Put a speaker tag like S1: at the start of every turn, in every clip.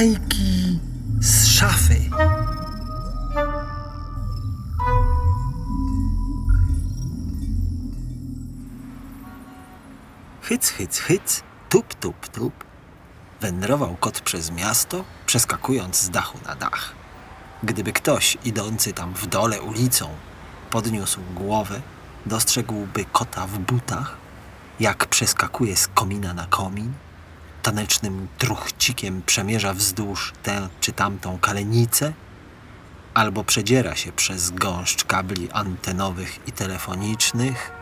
S1: Bajki z szafy. Hyc, hyc, hyc, tup, tup, tup. Wędrował kot przez miasto, przeskakując z dachu na dach. Gdyby ktoś idący tam w dole ulicą podniósł głowę, dostrzegłby kota w butach, jak przeskakuje z komina na komin, tanecznym truchcikiem przemierza wzdłuż tę czy tamtą kalenicę, albo przedziera się przez gąszcz kabli antenowych i telefonicznych,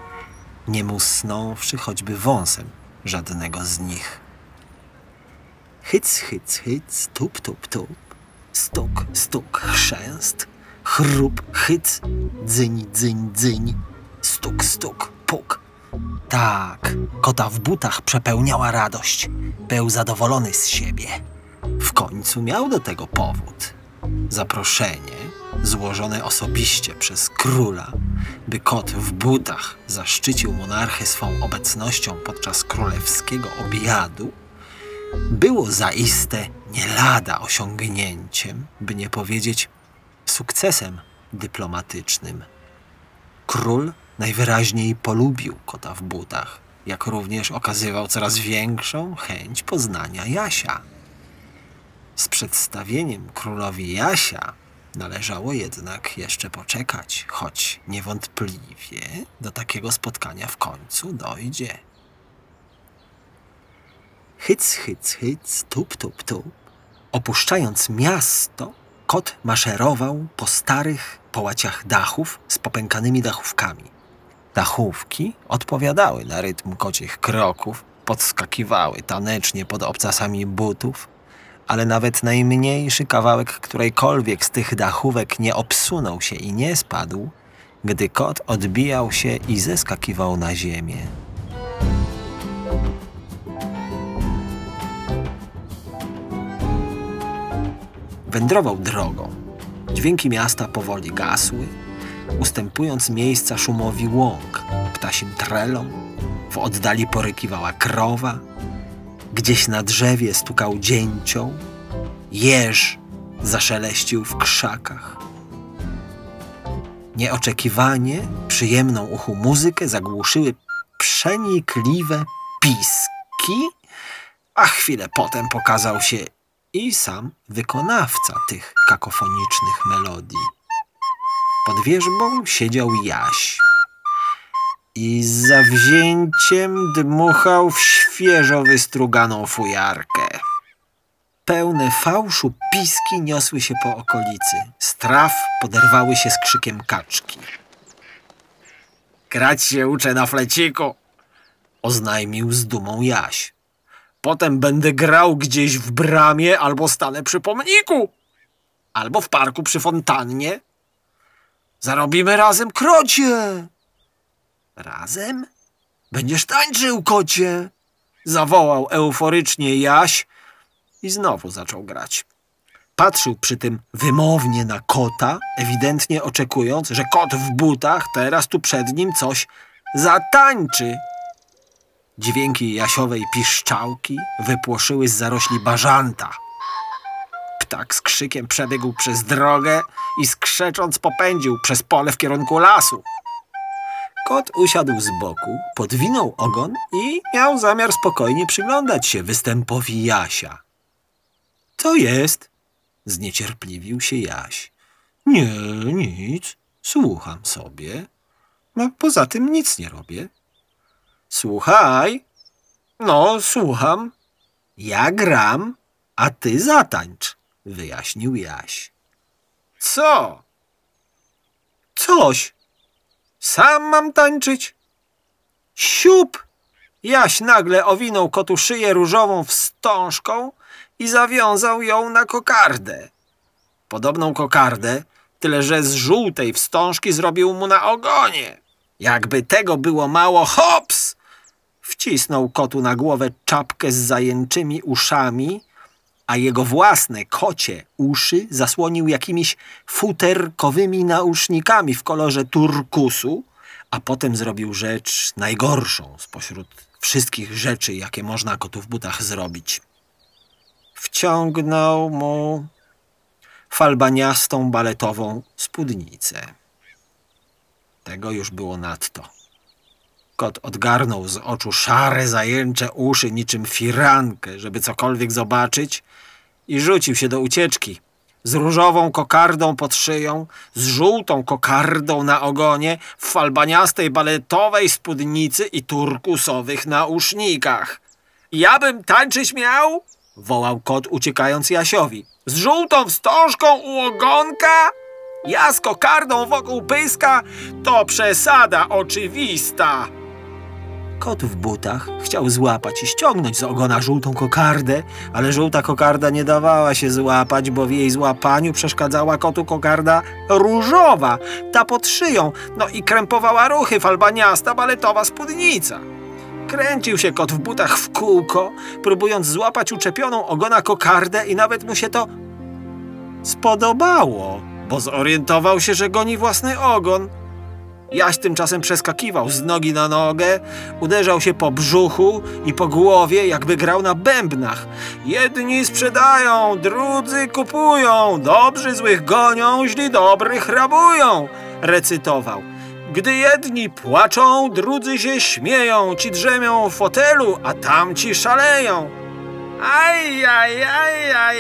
S1: nie musnąwszy choćby wąsem żadnego z nich. Hyc, hyc, hyc, tup, tup, tup, stuk, stuk, chrzęst, chrup, hyc, dzyń, dzyń, dzyń, stuk, stuk, puk. Tak, kota w butach przepełniała radość. Był zadowolony z siebie. W końcu miał do tego powód. Zaproszenie, złożone osobiście przez króla, by kot w butach zaszczycił monarchę swą obecnością podczas królewskiego obiadu, było zaiste nie lada osiągnięciem, by nie powiedzieć sukcesem dyplomatycznym. Król najwyraźniej polubił kota w butach, jak również okazywał coraz większą chęć poznania Jasia. Z przedstawieniem królowi Jasia należało jednak jeszcze poczekać, choć niewątpliwie do takiego spotkania w końcu dojdzie. Hyc, hyc, hyc, tup, tup, tup. Opuszczając miasto, kot maszerował po starych połaciach dachów z popękanymi dachówkami. Dachówki odpowiadały na rytm kocich kroków, podskakiwały tanecznie pod obcasami butów, ale nawet najmniejszy kawałek którejkolwiek z tych dachówek nie obsunął się i nie spadł, gdy kot odbijał się i zeskakiwał na ziemię. Wędrował drogą. Dźwięki miasta powoli gasły, ustępując miejsca szumowi łąk, ptasim trelom. W oddali porykiwała krowa, gdzieś na drzewie stukał dzięcioł, jeż zaszeleścił w krzakach. Nieoczekiwanie przyjemną uchu muzykę zagłuszyły przenikliwe piski, a chwilę potem pokazał się i sam wykonawca tych kakofonicznych melodii. Pod wierzbą siedział Jaś i z zawzięciem dmuchał w świeżo wystruganą fujarkę. Pełne fałszu piski niosły się po okolicy. Z traw poderwały się z krzykiem kaczki. Grać się uczę na fleciku, oznajmił z dumą Jaś. Potem będę grał gdzieś w bramie albo stanę przy pomniku. Albo w parku przy fontannie. Zarobimy razem krocie. Razem? Będziesz tańczył, kocie! Zawołał euforycznie Jaś i znowu zaczął grać. Patrzył przy tym wymownie na kota, ewidentnie oczekując, że kot w butach teraz tu przed nim coś zatańczy. Dźwięki jasiowej piszczałki wypłoszyły z zarośli bażanta. Ptak z krzykiem przebiegł przez drogę i skrzecząc popędził przez pole w kierunku lasu. Kot usiadł z boku, podwinął ogon i miał zamiar spokojnie przyglądać się występowi Jasia. Co jest? Zniecierpliwił się Jaś. Nie, nic. Słucham sobie. A poza tym nic nie robię. Słuchaj. No, słucham. Ja gram, a ty zatańcz, wyjaśnił Jaś. Co? Coś. Sam mam tańczyć? Siup! Jaś nagle owinął kotu szyję różową wstążką i zawiązał ją na kokardę. Podobną kokardę, tyle że z żółtej wstążki zrobił mu na ogonie. Jakby tego było mało, hops! Wcisnął kotu na głowę czapkę z zajęczymi uszami, a jego własne kocie uszy zasłonił jakimiś futerkowymi nausznikami w kolorze turkusu, a potem zrobił rzecz najgorszą spośród wszystkich rzeczy, jakie można kotu w butach zrobić. wciągnął mu falbaniastą baletową spódnicę. Tego już było nadto. Kot odgarnął z oczu szare, zajęcze uszy niczym firankę, żeby cokolwiek zobaczyć i rzucił się do ucieczki. Z różową kokardą pod szyją, z żółtą kokardą na ogonie, w falbaniastej baletowej spódnicy i turkusowych nausznikach. Ja bym tańczyć miał? wołał kot uciekając Jasiowi. Z żółtą wstążką u ogonka? Ja z kokardą wokół pyska? To przesada oczywista. Kot w butach chciał złapać i ściągnąć z ogona żółtą kokardę, ale żółta kokarda nie dawała się złapać, bo w jej złapaniu przeszkadzała kotu kokarda różowa, ta pod szyją, no i krępowała ruchy falbaniasta baletowa spódnica. Kręcił się kot w butach w kółko, próbując złapać uczepioną ogona kokardę i nawet mu się to spodobało, bo zorientował się, że goni własny ogon. Jaś tymczasem przeskakiwał z nogi na nogę, uderzał się po brzuchu i po głowie, jakby grał na bębnach. Jedni sprzedają, drudzy kupują, dobrzy złych gonią, źli dobrych rabują, recytował. Gdy jedni płaczą, drudzy się śmieją, ci drzemią w fotelu, a tamci szaleją. Aj, aj, aj, aj,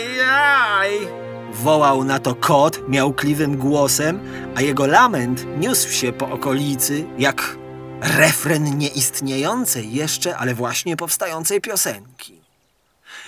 S1: aj. Wołał na to kot miałkliwym głosem, a jego lament niósł się po okolicy jak refren nieistniejącej jeszcze, ale właśnie powstającej piosenki.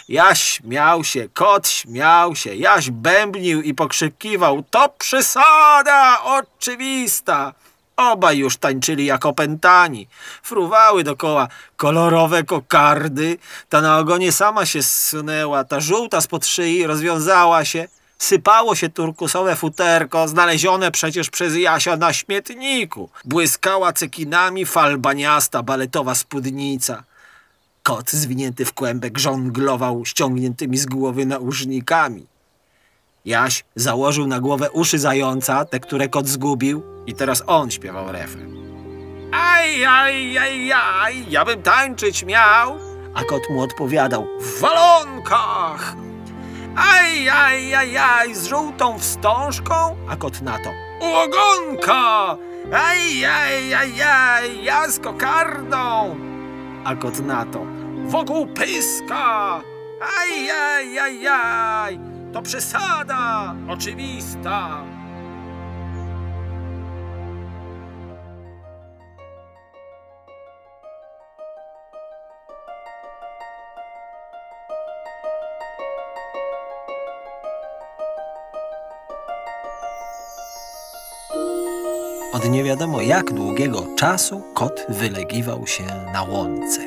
S1: Jaś śmiał się, kot śmiał się, Jaś bębnił i pokrzykiwał. To przesada oczywista. Obaj już tańczyli jak opętani. Fruwały dokoła kolorowe kokardy. Ta na ogonie sama się zsunęła, ta żółta spod szyi rozwiązała się. Sypało się turkusowe futerko, znalezione przecież przez Jasia na śmietniku. Błyskała cekinami falbaniasta baletowa spódnica. Kot zwinięty w kłębek żonglował ściągniętymi z głowy nausznikami. Jaś założył na głowę uszy zająca, te, które kot zgubił, i teraz on śpiewał refren. Aj, aj, aj, aj, ja bym tańczyć miał, a kot mu odpowiadał w walonkach. Aj, aj, aj, aj, z żółtą wstążką, a kot na to u ogonka. Aj, aj, aj, aj, ja z kokardą, a kot na to wokół pyska. Aj, aj, aj, aj, to przesada oczywista. Od nie wiadomo jak długiego czasu kot wylegiwał się na łące.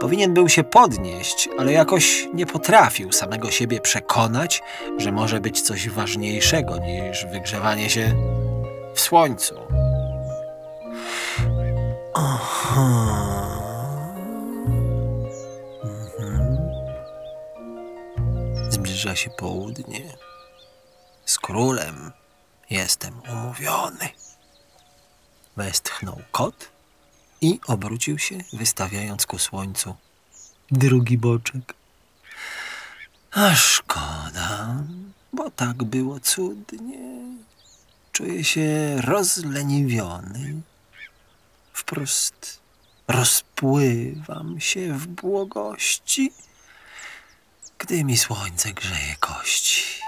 S1: Powinien był się podnieść, ale jakoś nie potrafił samego siebie przekonać, że może być coś ważniejszego niż wygrzewanie się w słońcu. Aha. Zbliża się południe. Z królem jestem umówiony. Westchnął kot i obrócił się, wystawiając ku słońcu drugi boczek. A szkoda, bo tak było cudnie. Czuję się rozleniwiony. Wprost rozpływam się w błogości, gdy mi słońce grzeje kości.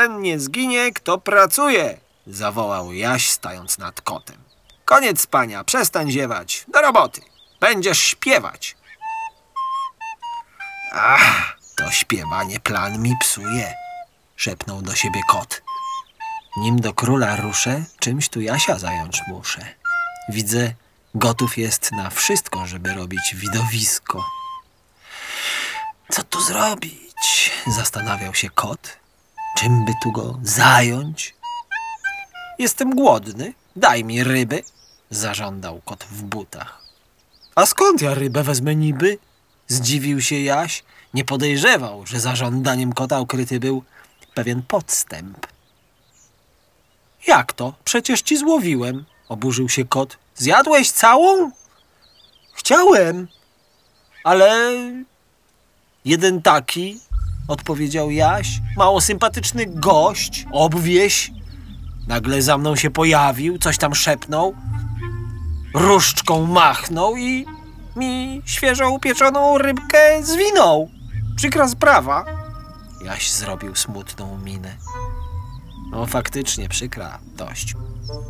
S1: Ten nie zginie, kto pracuje, zawołał Jaś, stając nad kotem. Koniec spania, przestań ziewać. Do roboty. Będziesz śpiewać. Ach, to śpiewanie plan mi psuje, szepnął do siebie kot. Nim do króla ruszę, czymś tu Jasia zająć muszę. Widzę, gotów jest na wszystko, żeby robić widowisko. Co tu zrobić? Zastanawiał się kot, Czym by tu go zająć? Jestem głodny, daj mi ryby, zażądał kot w butach. A skąd ja rybę wezmę niby? Zdziwił się Jaś. Nie podejrzewał, że za żądaniem kota ukryty był pewien podstęp. Jak to? Przecież ci złowiłem, oburzył się kot. Zjadłeś całą? Chciałem, ale jeden taki, odpowiedział Jaś, mało sympatyczny gość, obwieś, nagle za mną się pojawił, coś tam szepnął, różdżką machnął i mi świeżo upieczoną rybkę zwinął. Przykra sprawa. Jaś zrobił smutną minę. No faktycznie przykra, dość.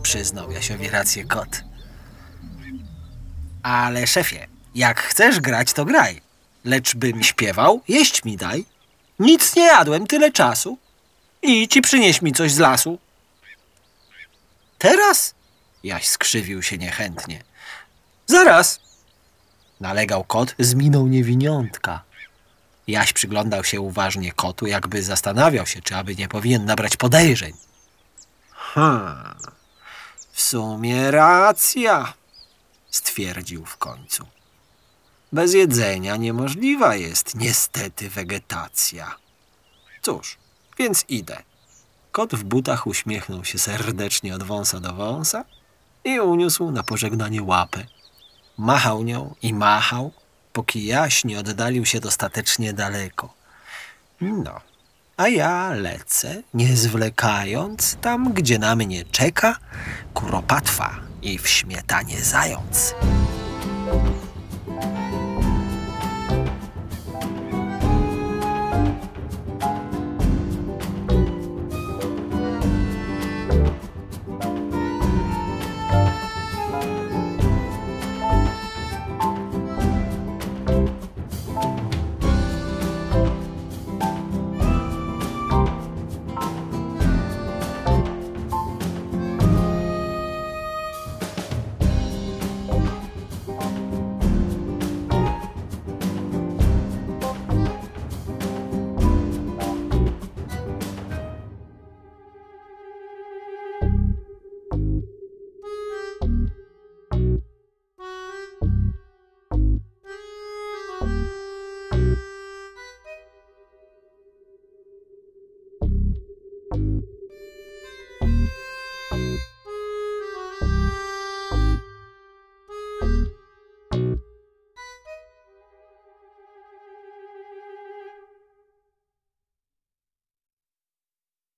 S1: Przyznał Jasiowi rację kot. Ale szefie, jak chcesz grać, to graj. Lecz bym śpiewał, jeść mi daj. Nic nie jadłem tyle czasu. I ci przynieś mi coś z lasu. Teraz? Jaś skrzywił się niechętnie. Zaraz, nalegał kot z miną niewiniątka. Jaś przyglądał się uważnie kotu, jakby zastanawiał się, czy aby nie powinien nabrać podejrzeń. Hmm, w sumie racja, stwierdził w końcu. Bez jedzenia niemożliwa jest niestety wegetacja. Cóż, więc idę. Kot w butach uśmiechnął się serdecznie od wąsa do wąsa i uniósł na pożegnanie łapę. Machał nią i machał, póki jaś nie oddalił się dostatecznie daleko. No, a ja lecę, nie zwlekając, tam, gdzie na mnie czeka kuropatwa i w śmietanie zając. you